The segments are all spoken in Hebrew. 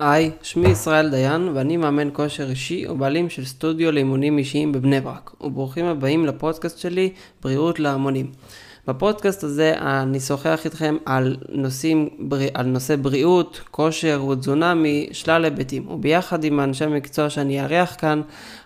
היי, שמי ישראל דיין ואני מאמן כושר אישי ובעלים של סטודיו לאימונים אישיים בבני ברק וברוכים הבאים לפודקאסט שלי בריאות להמונים. בפודקאסט הזה אני אשוחח איתכם על, נושאים, על נושא בריאות, כושר ותזונה משלל היבטים וביחד עם אנשי מקצוע שאני אארח כאן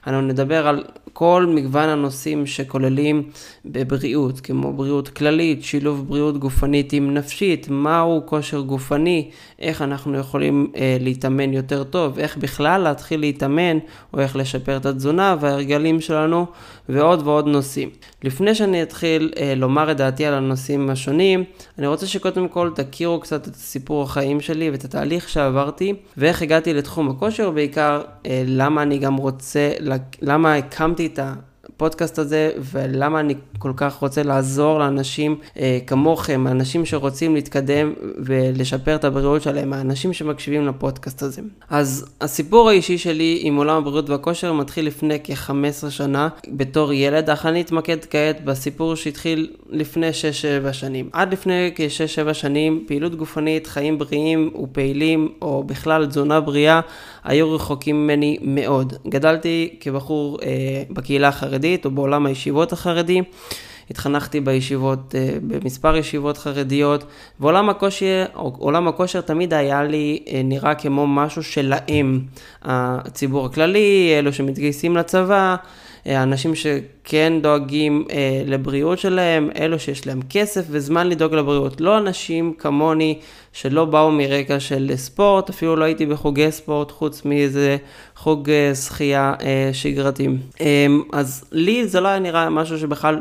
אנו נדבר על כל מגוון הנושאים שכוללים בבריאות, כמו בריאות כללית, שילוב בריאות גופנית עם נפשית, מהו כושר גופני, איך אנחנו יכולים אה, להתאמן יותר טוב, איך בכלל להתחיל להתאמן, או איך לשפר את התזונה וההרגלים שלנו, ועוד ועוד נושאים. לפני שאני אתחיל אה, לומר את דעתי על הנושאים השונים, אני רוצה שקודם כל תכירו קצת את סיפור החיים שלי ואת התהליך שעברתי, ואיך הגעתי לתחום הכושר, בעיקר אה, למה אני גם רוצה, למה הקמתי את ה... הפודקאסט הזה ולמה אני כל כך רוצה לעזור לאנשים אה, כמוכם, אנשים שרוצים להתקדם ולשפר את הבריאות שלהם, האנשים שמקשיבים לפודקאסט הזה. אז הסיפור האישי שלי עם עולם הבריאות והכושר מתחיל לפני כ-15 שנה בתור ילד, אך אני אתמקד כעת בסיפור שהתחיל לפני 6-7 שנים. עד לפני כ-6-7 שנים פעילות גופנית, חיים בריאים ופעילים או בכלל תזונה בריאה היו רחוקים ממני מאוד. גדלתי כבחור אה, בקהילה החרדית או בעולם הישיבות החרדי. התחנכתי בישיבות, אה, במספר ישיבות חרדיות, ועולם הכושר, עולם הכושר תמיד היה לי אה, נראה כמו משהו שלהם, הציבור הכללי, אלו שמתגייסים לצבא, אנשים שכן דואגים אה, לבריאות שלהם, אלו שיש להם כסף וזמן לדאוג לבריאות. לא אנשים כמוני שלא באו מרקע של ספורט, אפילו לא הייתי בחוגי ספורט חוץ מאיזה חוג אה, שחייה אה, שגרתי. אה, אז לי זה לא היה נראה משהו שבכלל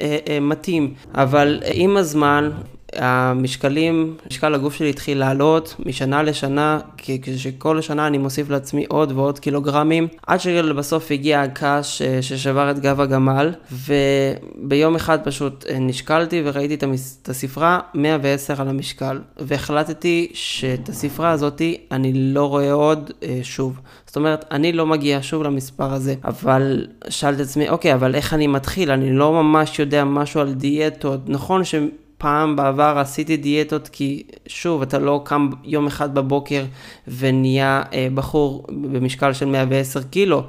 אה, אה, מתאים, אבל עם הזמן המשקלים, משקל הגוף שלי התחיל לעלות משנה לשנה, כשכל שנה אני מוסיף לעצמי עוד ועוד קילוגרמים, עד שבסוף הגיע הקש ששבר את גב הגמל, וביום אחד פשוט נשקלתי וראיתי את הספרה 110 על המשקל, והחלטתי שאת הספרה הזאתי אני לא רואה עוד אה, שוב. זאת אומרת, אני לא מגיע שוב למספר הזה, אבל שאלתי את עצמי, אוקיי, אבל איך אני מתחיל? אני לא ממש יודע משהו על דיאטות. נכון ש... פעם בעבר עשיתי דיאטות כי שוב, אתה לא קם יום אחד בבוקר ונהיה אה, בחור במשקל של 110 קילו.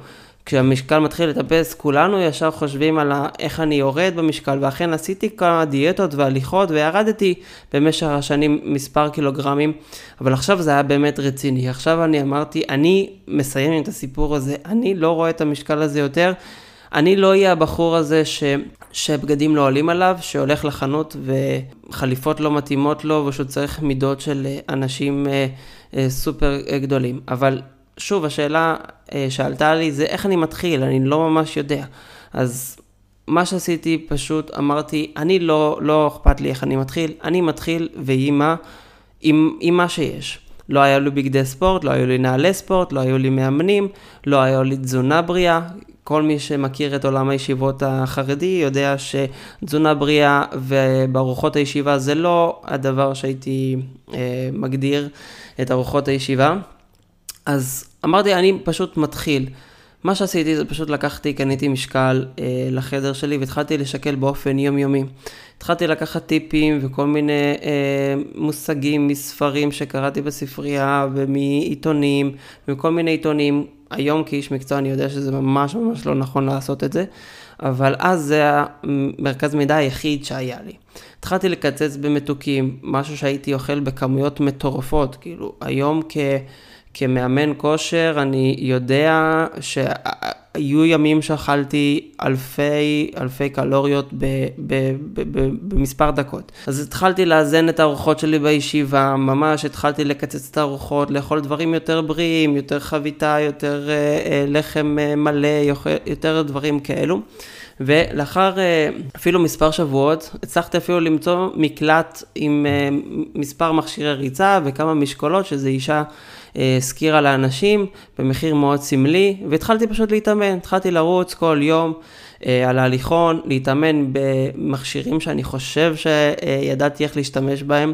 כשהמשקל מתחיל לטפס, כולנו ישר חושבים על איך אני יורד במשקל, ואכן עשיתי כמה דיאטות והליכות וירדתי במשך השנים מספר קילוגרמים, אבל עכשיו זה היה באמת רציני. עכשיו אני אמרתי, אני מסיים את הסיפור הזה, אני לא רואה את המשקל הזה יותר. אני לא אהיה הבחור הזה ש... שבגדים לא עולים עליו, שהולך לחנות וחליפות לא מתאימות לו ושהוא צריך מידות של אה, אנשים אה, אה, סופר גדולים. אבל שוב, השאלה שעלתה לי זה איך אני מתחיל, אני לא ממש יודע. אז מה שעשיתי פשוט אמרתי, אני לא, לא אכפת לי איך אני מתחיל, אני מתחיל ויהי מה, עם, עם מה שיש. לא היה לי בגדי ספורט, לא היו לי נעלי ספורט, לא היו לי מאמנים, לא היה לי תזונה בריאה, כל מי שמכיר את עולם הישיבות החרדי יודע שתזונה בריאה ובארוחות הישיבה זה לא הדבר שהייתי אה, מגדיר את ארוחות הישיבה. אז אמרתי, אני פשוט מתחיל. מה שעשיתי זה פשוט לקחתי, קניתי משקל אה, לחדר שלי והתחלתי לשקל באופן יומיומי. התחלתי לקחת טיפים וכל מיני אה, מושגים מספרים שקראתי בספרייה ומעיתונים, מכל מיני עיתונים. היום כאיש מקצוע אני יודע שזה ממש ממש לא נכון לעשות את זה, אבל אז זה המרכז מידע היחיד שהיה לי. התחלתי לקצץ במתוקים, משהו שהייתי אוכל בכמויות מטורפות, כאילו היום כ... כמאמן כושר אני יודע שהיו ימים שאכלתי אלפי אלפי קלוריות ב, ב, ב, ב, במספר דקות. אז התחלתי לאזן את הארוחות שלי בישיבה, ממש התחלתי לקצץ את הארוחות, לאכול דברים יותר בריאים, יותר חביתה, יותר אה, אה, לחם אה, מלא, יותר דברים כאלו. ולאחר אפילו מספר שבועות, הצלחתי אפילו למצוא מקלט עם מספר מכשירי ריצה וכמה משקולות, שזה אישה הזכירה לאנשים במחיר מאוד סמלי, והתחלתי פשוט להתאמן, התחלתי לרוץ כל יום, אה, על ההליכון, להתאמן במכשירים שאני חושב שידעתי איך להשתמש בהם,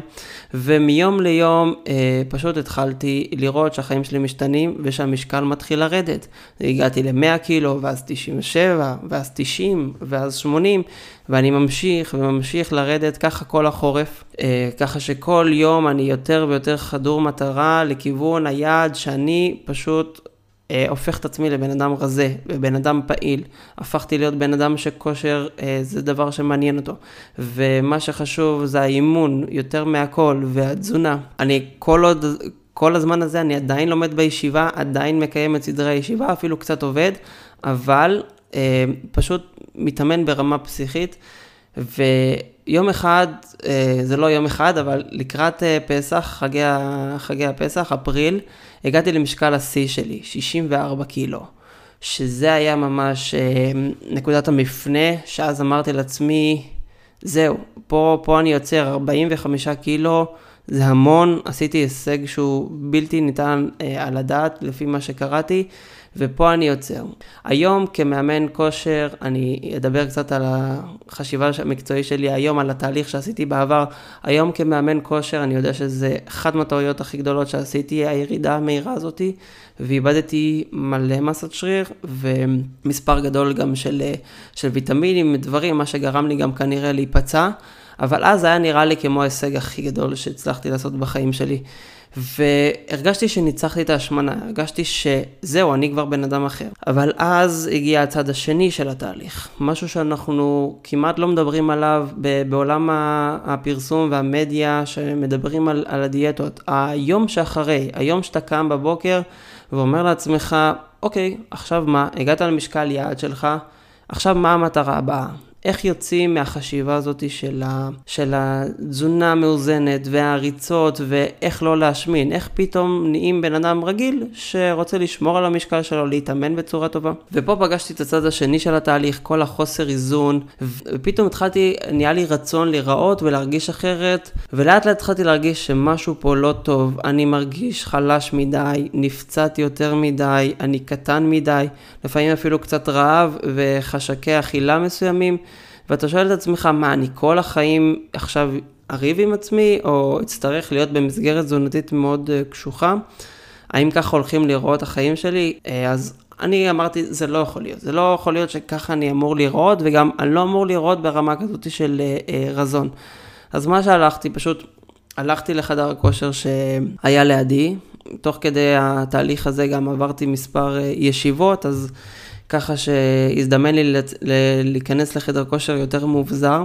ומיום ליום אה, פשוט התחלתי לראות שהחיים שלי משתנים ושהמשקל מתחיל לרדת. הגעתי ל-100 קילו, ואז 97, ואז 90, ואז 80, ואני ממשיך וממשיך לרדת ככה כל החורף, אה, ככה שכל יום אני יותר ויותר חדור מטרה לכיוון היעד שאני פשוט אה, הופך את עצמי לבן אדם רזה ובן אדם פעיל. הפכתי להיות בן אדם שכושר אה, זה דבר שמעניין אותו. ומה שחשוב זה האימון יותר מהכל והתזונה. אני כל עוד... כל הזמן הזה אני עדיין לומד בישיבה, עדיין מקיים את סדרי הישיבה, אפילו קצת עובד, אבל אה, פשוט מתאמן ברמה פסיכית. ויום אחד, אה, זה לא יום אחד, אבל לקראת אה, פסח, חגי, חגי הפסח, אפריל, הגעתי למשקל השיא שלי, 64 קילו. שזה היה ממש אה, נקודת המפנה, שאז אמרתי לעצמי, זהו, פה, פה אני יוצר 45 קילו, זה המון, עשיתי הישג שהוא בלתי ניתן אה, על הדעת לפי מה שקראתי, ופה אני עוצר. היום כמאמן כושר, אני אדבר קצת על החשיבה המקצועי שלי היום, על התהליך שעשיתי בעבר. היום כמאמן כושר, אני יודע שזה אחת מהטעויות הכי גדולות שעשיתי, הירידה המהירה הזאתי, ואיבדתי מלא מסת שריר, ומספר גדול גם של, של ויטמינים, דברים, מה שגרם לי גם כנראה להיפצע. אבל אז היה נראה לי כמו ההישג הכי גדול שהצלחתי לעשות בחיים שלי. והרגשתי שניצחתי את ההשמנה, הרגשתי שזהו, אני כבר בן אדם אחר. אבל אז הגיע הצד השני של התהליך, משהו שאנחנו כמעט לא מדברים עליו בעולם הפרסום והמדיה שמדברים על, על הדיאטות. היום שאחרי, היום שאתה קם בבוקר ואומר לעצמך, אוקיי, עכשיו מה, הגעת למשקל יעד שלך, עכשיו מה המטרה הבאה? איך יוצאים מהחשיבה הזאת של, ה, של התזונה המאוזנת והריצות ואיך לא להשמין, איך פתאום נהיים בן אדם רגיל שרוצה לשמור על המשקל שלו, להתאמן בצורה טובה. ופה פגשתי את הצד השני של התהליך, כל החוסר איזון, ופתאום התחלתי, נהיה לי רצון להיראות ולהרגיש אחרת, ולאט לאט התחלתי להרגיש שמשהו פה לא טוב, אני מרגיש חלש מדי, נפצעתי יותר מדי, אני קטן מדי, לפעמים אפילו קצת רעב וחשקי אכילה מסוימים. ואתה שואל את עצמך, מה, אני כל החיים עכשיו אריב עם עצמי, או אצטרך להיות במסגרת תזונתית מאוד uh, קשוחה? האם ככה הולכים לראות החיים שלי? Uh, אז אני אמרתי, זה לא יכול להיות. זה לא יכול להיות שככה אני אמור לראות, וגם אני לא אמור לראות ברמה כזאת של uh, רזון. אז מה שהלכתי, פשוט הלכתי לחדר הכושר שהיה לידי, תוך כדי התהליך הזה גם עברתי מספר ישיבות, אז ככה שהזדמן לי להיכנס לחדר כושר יותר מאובזר.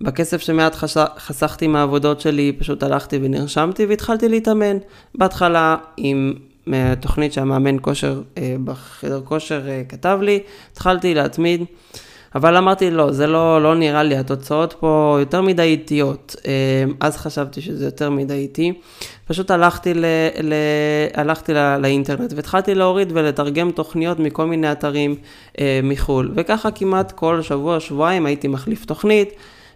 בכסף שמעט חסכתי מהעבודות שלי, פשוט הלכתי ונרשמתי והתחלתי להתאמן. בהתחלה עם תוכנית שהמאמן כושר אה, בחדר כושר אה, כתב לי, התחלתי להתמיד. אבל אמרתי, לא, זה לא, לא נראה לי, התוצאות פה יותר מדי איטיות. אה, אז חשבתי שזה יותר מדי איטי. פשוט הלכתי, ל, ל, הלכתי ל, לאינטרנט והתחלתי להוריד ולתרגם תוכניות מכל מיני אתרים אה, מחו"ל. וככה כמעט כל שבוע, שבועיים הייתי מחליף תוכנית.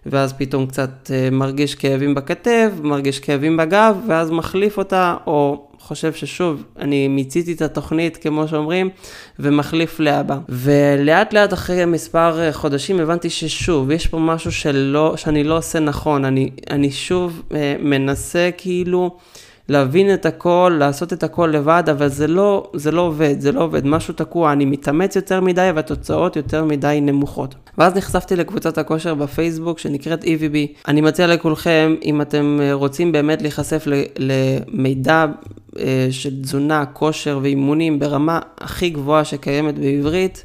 ואז פתאום קצת אה, מרגיש כאבים בכתף, מרגיש כאבים בגב, ואז מחליף אותה, או חושב ששוב, אני מיציתי את התוכנית, כמו שאומרים, ומחליף לאבא. ולאט לאט אחרי מספר אה, חודשים הבנתי ששוב, יש פה משהו שלא, שאני לא עושה נכון, אני, אני שוב אה, מנסה כאילו... להבין את הכל, לעשות את הכל לבד, אבל זה לא, זה לא עובד, זה לא עובד, משהו תקוע, אני מתאמץ יותר מדי והתוצאות יותר מדי נמוכות. ואז נחשפתי לקבוצת הכושר בפייסבוק שנקראת EVB. אני מציע לכולכם, אם אתם אה, רוצים באמת להיחשף למידע אה, של תזונה, כושר ואימונים ברמה הכי גבוהה שקיימת בעברית,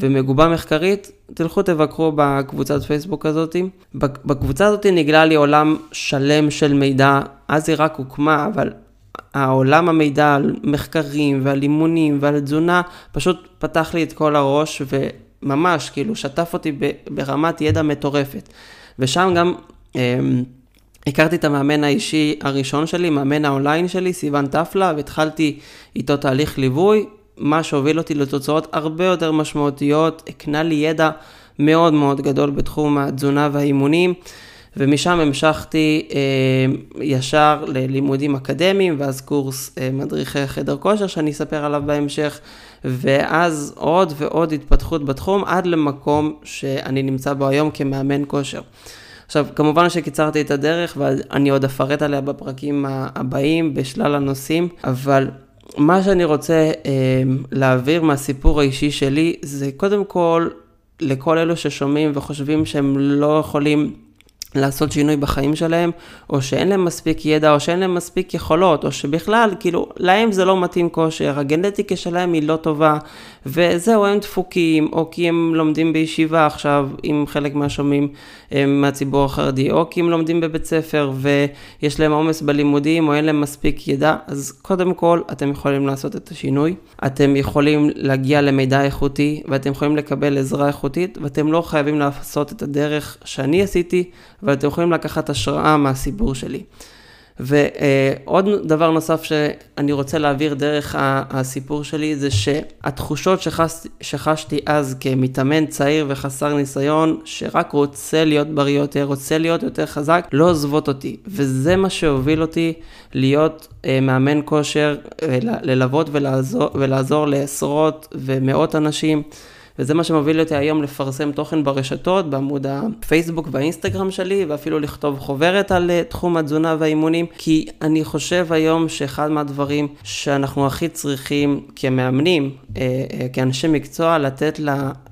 ומגובה מחקרית, תלכו תבקרו בקבוצת פייסבוק הזאת. בקבוצה הזאת נגלה לי עולם שלם של מידע, אז היא רק הוקמה, אבל העולם המידע על מחקרים ועל אימונים ועל תזונה, פשוט פתח לי את כל הראש וממש כאילו שטף אותי ברמת ידע מטורפת. ושם גם אה, הכרתי את המאמן האישי הראשון שלי, מאמן האונליין שלי, סיוון טפלה, והתחלתי איתו תהליך ליווי, מה שהוביל אותי לתוצאות הרבה יותר משמעותיות, הקנה לי ידע מאוד מאוד גדול בתחום התזונה והאימונים. ומשם המשכתי אה, ישר ללימודים אקדמיים, ואז קורס אה, מדריכי חדר כושר שאני אספר עליו בהמשך, ואז עוד ועוד התפתחות בתחום, עד למקום שאני נמצא בו היום כמאמן כושר. עכשיו, כמובן שקיצרתי את הדרך, ואני עוד אפרט עליה בפרקים הבאים בשלל הנושאים, אבל מה שאני רוצה אה, להעביר מהסיפור האישי שלי, זה קודם כל לכל אלו ששומעים וחושבים שהם לא יכולים לעשות שינוי בחיים שלהם, או שאין להם מספיק ידע, או שאין להם מספיק יכולות, או שבכלל, כאילו, להם זה לא מתאים כושר, הגנטיקה שלהם היא לא טובה, וזהו, הם דפוקים, או כי הם לומדים בישיבה עכשיו, עם חלק מהשומעים מהציבור החרדי, או כי הם לומדים בבית ספר, ויש להם עומס בלימודים, או אין להם מספיק ידע, אז קודם כל, אתם יכולים לעשות את השינוי. אתם יכולים להגיע למידע איכותי, ואתם יכולים לקבל עזרה איכותית, ואתם לא חייבים לעשות את הדרך שאני עשיתי, ואתם יכולים לקחת השראה מהסיפור שלי. ועוד דבר נוסף שאני רוצה להעביר דרך הסיפור שלי זה שהתחושות שחש, שחשתי אז כמתאמן צעיר וחסר ניסיון, שרק רוצה להיות בריא יותר, רוצה להיות יותר חזק, לא עוזבות אותי. וזה מה שהוביל אותי להיות אה, מאמן כושר, אה, ללוות ולעזור, ולעזור לעשרות ומאות אנשים. וזה מה שמוביל אותי היום לפרסם תוכן ברשתות, בעמוד הפייסבוק והאינסטגרם שלי, ואפילו לכתוב חוברת על אה, תחום התזונה והאימונים, כי אני חושב היום שאחד מהדברים שאנחנו הכי צריכים כמאמנים, אה, אה, כאנשי מקצוע, לתת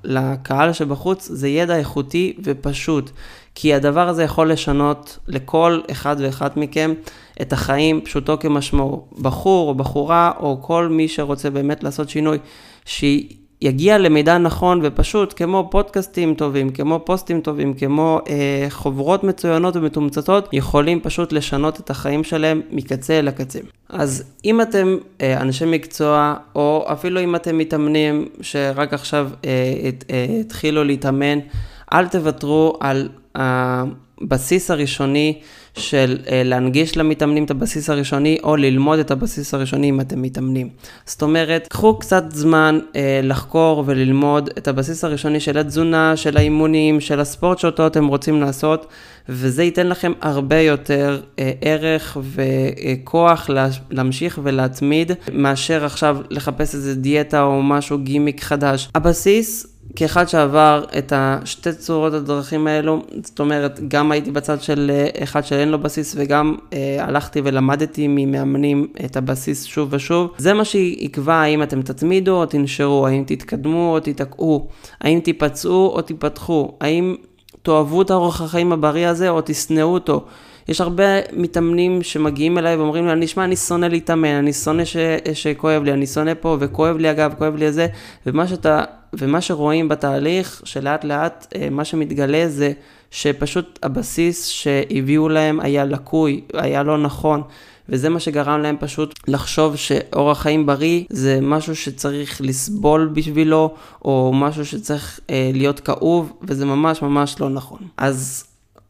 לקהל שבחוץ, זה ידע איכותי ופשוט. כי הדבר הזה יכול לשנות לכל אחד ואחד מכם את החיים, פשוטו כמשמעו. בחור או בחורה, או כל מי שרוצה באמת לעשות שינוי, שהיא... יגיע למידע נכון ופשוט, כמו פודקאסטים טובים, כמו פוסטים טובים, כמו אה, חוברות מצוינות ומתומצתות, יכולים פשוט לשנות את החיים שלהם מקצה לקצה. אז אם אתם אה, אנשי מקצוע, או אפילו אם אתם מתאמנים שרק עכשיו אה, הת, אה, התחילו להתאמן, אל תוותרו על הבסיס הראשוני. של אה, להנגיש למתאמנים את הבסיס הראשוני, או ללמוד את הבסיס הראשוני אם אתם מתאמנים. זאת אומרת, קחו קצת זמן אה, לחקור וללמוד את הבסיס הראשוני של התזונה, של האימונים, של הספורט שאותו אתם רוצים לעשות, וזה ייתן לכם הרבה יותר אה, ערך וכוח לה, להמשיך ולהתמיד, מאשר עכשיו לחפש איזה דיאטה או משהו גימיק חדש. הבסיס כאחד שעבר את השתי צורות הדרכים האלו, זאת אומרת, גם הייתי בצד של אה, אחד שאין לו בסיס וגם אה, הלכתי ולמדתי ממאמנים את הבסיס שוב ושוב. זה מה שיקבע האם אתם תתמידו או תנשרו, האם תתקדמו או תיתקעו, האם תיפצעו או תיפתחו, האם תאהבו את האורח החיים הבריא הזה או תשנאו אותו. יש הרבה מתאמנים שמגיעים אליי ואומרים לי, אני שמע, אני שונא להתאמן, אני שונא ש... שכואב לי, אני שונא פה, וכואב לי אגב, כואב לי זה, ומה שאתה, ומה שרואים בתהליך, שלאט לאט אה, מה שמתגלה זה שפשוט הבסיס שהביאו להם היה לקוי, היה לא נכון. וזה מה שגרם להם פשוט לחשוב שאורח חיים בריא זה משהו שצריך לסבול בשבילו, או משהו שצריך אה, להיות כאוב, וזה ממש ממש לא נכון. אז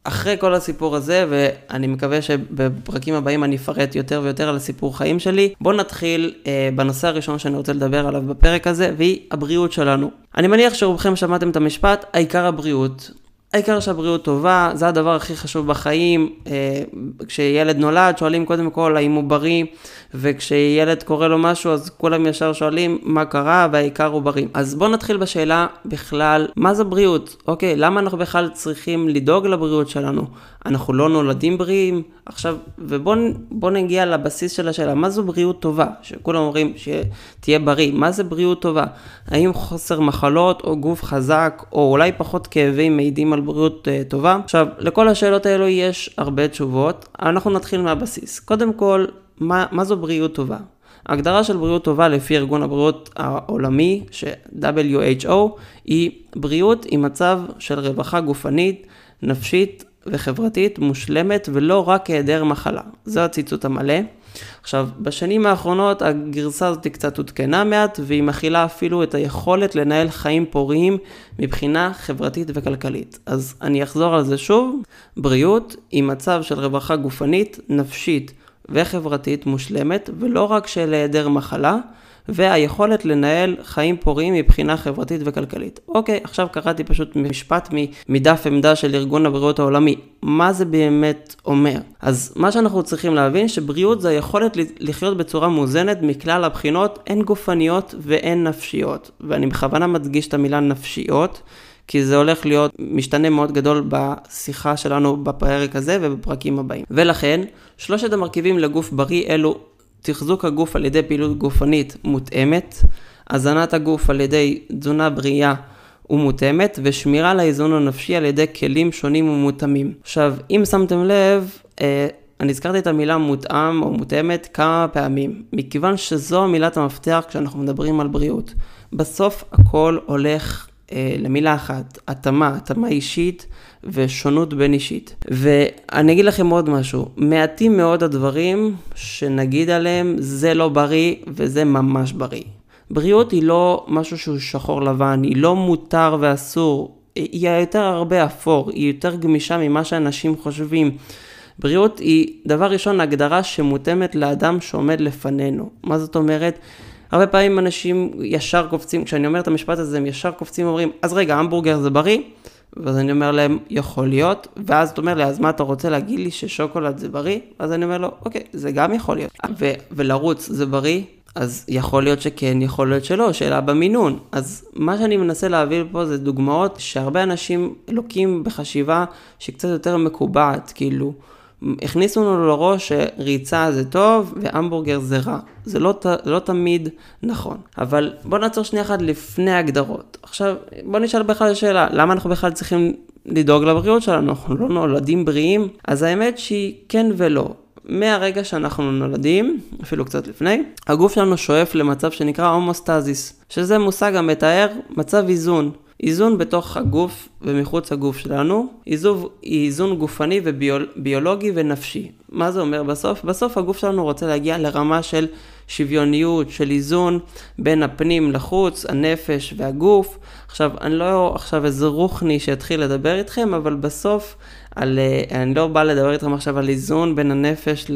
אחרי כל הסיפור הזה, ואני מקווה שבפרקים הבאים אני אפרט יותר ויותר על הסיפור חיים שלי, בואו נתחיל אה, בנושא הראשון שאני רוצה לדבר עליו בפרק הזה, והיא הבריאות שלנו. אני מניח שרובכם שמעתם את המשפט, העיקר הבריאות. העיקר שהבריאות טובה, זה הדבר הכי חשוב בחיים. אה, כשילד נולד, שואלים קודם כל האם הוא בריא, וכשילד קורה לו משהו, אז כולם ישר שואלים מה קרה, והעיקר הוא בריא. אז בואו נתחיל בשאלה בכלל, מה זה בריאות? אוקיי, למה אנחנו בכלל צריכים לדאוג לבריאות שלנו? אנחנו לא נולדים בריאים? עכשיו, ובואו נגיע לבסיס של השאלה, מה זו בריאות טובה? שכולם אומרים שתהיה בריא, מה זה בריאות טובה? האם חוסר מחלות או גוף חזק, או אולי פחות כאבים מעידים על בריאות uh, טובה? עכשיו, לכל השאלות האלו יש הרבה תשובות, אנחנו נתחיל מהבסיס. קודם כל, מה, מה זו בריאות טובה? ההגדרה של בריאות טובה לפי ארגון הבריאות העולמי, ש-WHO, היא בריאות עם מצב של רווחה גופנית, נפשית וחברתית מושלמת ולא רק היעדר מחלה. זה הציטוט המלא. עכשיו, בשנים האחרונות הגרסה הזאת קצת עודכנה מעט, והיא מכילה אפילו את היכולת לנהל חיים פוריים מבחינה חברתית וכלכלית. אז אני אחזור על זה שוב, בריאות היא מצב של רווחה גופנית, נפשית וחברתית מושלמת, ולא רק של היעדר מחלה, והיכולת לנהל חיים פוריים מבחינה חברתית וכלכלית. אוקיי, עכשיו קראתי פשוט משפט מדף עמדה של ארגון הבריאות העולמי. מה זה באמת אומר? אז מה שאנחנו צריכים להבין שבריאות זה היכולת לחיות בצורה מאוזנת מכלל הבחינות, הן גופניות והן נפשיות. ואני בכוונה מדגיש את המילה נפשיות. כי זה הולך להיות משתנה מאוד גדול בשיחה שלנו בפרק הזה ובפרקים הבאים. ולכן, שלושת המרכיבים לגוף בריא אלו תחזוק הגוף על ידי פעילות גופנית מותאמת, הזנת הגוף על ידי תזונה בריאה ומותאמת, ושמירה על האיזון הנפשי על ידי כלים שונים ומותאמים. עכשיו, אם שמתם לב, אה, אני הזכרתי את המילה מותאם או מותאמת כמה פעמים, מכיוון שזו מילת המפתח כשאנחנו מדברים על בריאות. בסוף הכל הולך למילה אחת, התאמה, התאמה אישית ושונות בין אישית. ואני אגיד לכם עוד משהו, מעטים מאוד הדברים שנגיד עליהם זה לא בריא וזה ממש בריא. בריאות היא לא משהו שהוא שחור לבן, היא לא מותר ואסור, היא יותר הרבה אפור, היא יותר גמישה ממה שאנשים חושבים. בריאות היא דבר ראשון הגדרה שמותאמת לאדם שעומד לפנינו. מה זאת אומרת? הרבה פעמים אנשים ישר קופצים, כשאני אומר את המשפט הזה, הם ישר קופצים ואומרים, אז רגע, המבורגר זה בריא? ואז אני אומר להם, יכול להיות, ואז אתה אומר לי, אז מה אתה רוצה להגיד לי ששוקולד זה בריא? אז אני אומר לו, אוקיי, זה גם יכול להיות. ו- ולרוץ זה בריא? אז יכול להיות שכן, יכול להיות שלא, שאלה במינון. אז מה שאני מנסה להעביר פה זה דוגמאות שהרבה אנשים לוקים בחשיבה שקצת יותר מקובעת, כאילו, הכניסו לנו לראש שריצה זה טוב והמבורגר זה רע. זה לא, לא תמיד נכון. אבל בוא נעצור שנייה אחת לפני הגדרות. עכשיו, בוא נשאל בכלל שאלה, למה אנחנו בכלל צריכים לדאוג לבריאות שלנו? אנחנו לא נולדים בריאים? אז האמת שהיא כן ולא. מהרגע שאנחנו נולדים, אפילו קצת לפני, הגוף שלנו שואף למצב שנקרא הומוסטזיס, שזה מושג המתאר מצב איזון. איזון בתוך הגוף ומחוץ הגוף שלנו, איזון, איזון גופני וביולוגי ונפשי. מה זה אומר בסוף? בסוף הגוף שלנו רוצה להגיע לרמה של שוויוניות, של איזון בין הפנים לחוץ, הנפש והגוף. עכשיו, אני לא עכשיו איזה רוחני שיתחיל לדבר איתכם, אבל בסוף, על, אה, אני לא בא לדבר איתכם עכשיו על איזון בין הנפש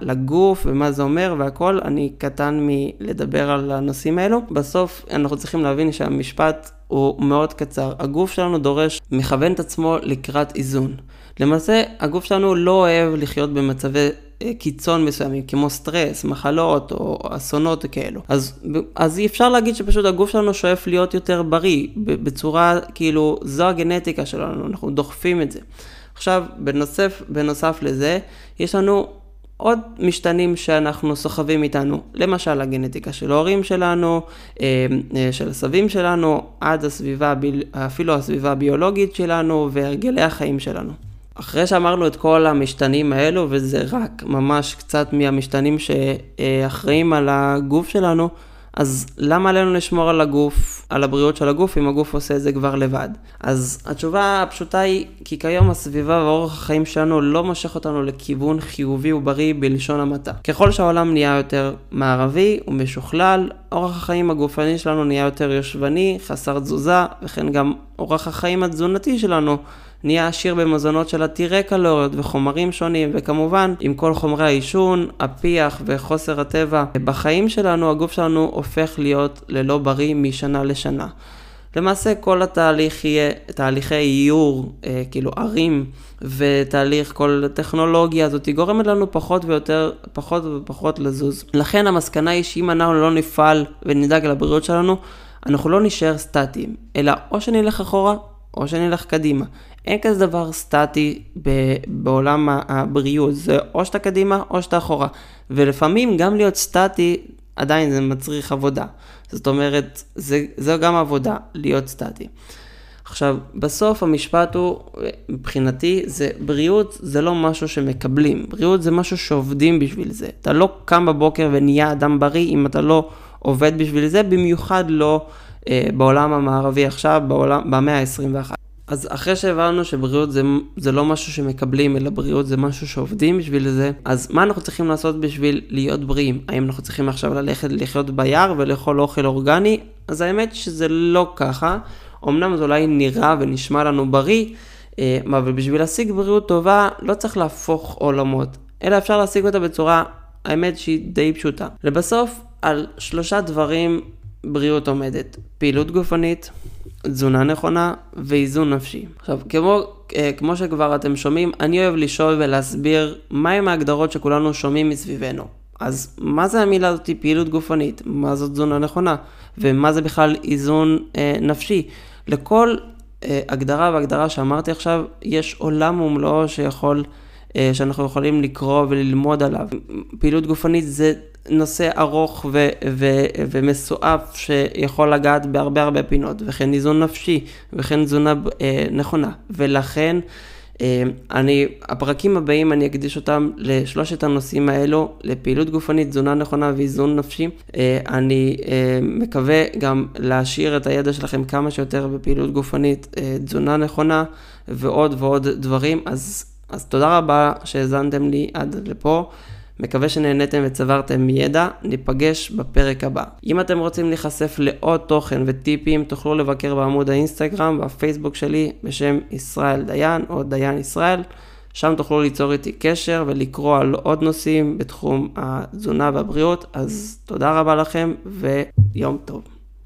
לגוף ומה זה אומר והכל, אני קטן מלדבר על הנושאים האלו. בסוף אנחנו צריכים להבין שהמשפט הוא מאוד קצר. הגוף שלנו דורש, מכוון את עצמו לקראת איזון. למעשה, הגוף שלנו לא אוהב לחיות במצבי קיצון מסוימים, כמו סטרס, מחלות או אסונות כאלו. אז, אז אי אפשר להגיד שפשוט הגוף שלנו שואף להיות יותר בריא, בצורה, כאילו, זו הגנטיקה שלנו, אנחנו דוחפים את זה. עכשיו, בנוסף, בנוסף לזה, יש לנו עוד משתנים שאנחנו סוחבים איתנו, למשל הגנטיקה של ההורים שלנו, אה, אה, של הסבים שלנו, עד הסביבה, אפילו הסביבה הביולוגית שלנו והרגלי החיים שלנו. אחרי שאמרנו את כל המשתנים האלו, וזה רק ממש קצת מהמשתנים שאחראים על הגוף שלנו, אז למה עלינו לשמור על הגוף, על הבריאות של הגוף, אם הגוף עושה את זה כבר לבד? אז התשובה הפשוטה היא, כי כיום הסביבה ואורח החיים שלנו לא מושך אותנו לכיוון חיובי ובריא בלשון המעטה. ככל שהעולם נהיה יותר מערבי ומשוכלל, אורח החיים הגופני שלנו נהיה יותר יושבני, חסר תזוזה, וכן גם אורח החיים התזונתי שלנו נהיה עשיר במזונות של עתירי קלוריות וחומרים שונים, וכמובן, עם כל חומרי העישון, הפיח וחוסר הטבע בחיים שלנו, הגוף שלנו הופך להיות ללא בריא משנה לשנה. למעשה כל התהליך יהיה תהליכי איור, אה, כאילו ערים, ותהליך כל הטכנולוגיה הזאת גורמת לנו פחות ויותר, פחות ופחות לזוז. לכן המסקנה היא שאם אנחנו לא נפעל ונדאג לבריאות שלנו, אנחנו לא נשאר סטטיים, אלא או שנלך אחורה או שנלך קדימה. אין כזה דבר סטטי בעולם הבריאות, זה או שאתה קדימה או שאתה אחורה. ולפעמים גם להיות סטטי עדיין זה מצריך עבודה. זאת אומרת, זה, זה גם עבודה, להיות סטטי. עכשיו, בסוף המשפט הוא, מבחינתי, זה בריאות זה לא משהו שמקבלים, בריאות זה משהו שעובדים בשביל זה. אתה לא קם בבוקר ונהיה אדם בריא אם אתה לא עובד בשביל זה, במיוחד לא אה, בעולם המערבי עכשיו, בעולם, במאה ה-21. אז אחרי שהבנו שבריאות זה, זה לא משהו שמקבלים, אלא בריאות זה משהו שעובדים בשביל זה, אז מה אנחנו צריכים לעשות בשביל להיות בריאים? האם אנחנו צריכים עכשיו ללכת לחיות ביער ולאכול אוכל אורגני? אז האמת שזה לא ככה. אמנם זה אולי נראה ונשמע לנו בריא, אה, אבל בשביל להשיג בריאות טובה לא צריך להפוך עולמות, אלא אפשר להשיג אותה בצורה, האמת שהיא די פשוטה. לבסוף, על שלושה דברים בריאות עומדת. פעילות גופנית, תזונה נכונה ואיזון נפשי. עכשיו, כמו, אה, כמו שכבר אתם שומעים, אני אוהב לשאול ולהסביר מהם ההגדרות שכולנו שומעים מסביבנו. אז מה זה המילה הזאת פעילות גופנית? מה זאת תזונה נכונה? ומה זה בכלל איזון אה, נפשי? לכל אה, הגדרה והגדרה שאמרתי עכשיו, יש עולם ומלואו שיכול, שאנחנו יכולים לקרוא וללמוד עליו. פעילות גופנית זה נושא ארוך ו- ו- ומסועף שיכול לגעת בהרבה הרבה פינות, וכן איזון נפשי, וכן תזונה אה, נכונה. ולכן, אה, אני, הפרקים הבאים אני אקדיש אותם לשלושת הנושאים האלו, לפעילות גופנית, תזונה נכונה ואיזון נפשי. אה, אני אה, מקווה גם להשאיר את הידע שלכם כמה שיותר בפעילות גופנית, תזונה נכונה ועוד ועוד דברים. אז, אז תודה רבה שהאזנתם לי עד לפה. מקווה שנהניתם וצברתם ידע, ניפגש בפרק הבא. אם אתם רוצים להיחשף לעוד תוכן וטיפים, תוכלו לבקר בעמוד האינסטגרם והפייסבוק שלי בשם ישראל דיין או דיין ישראל. שם תוכלו ליצור איתי קשר ולקרוא על עוד נושאים בתחום התזונה והבריאות. אז תודה רבה לכם ויום טוב.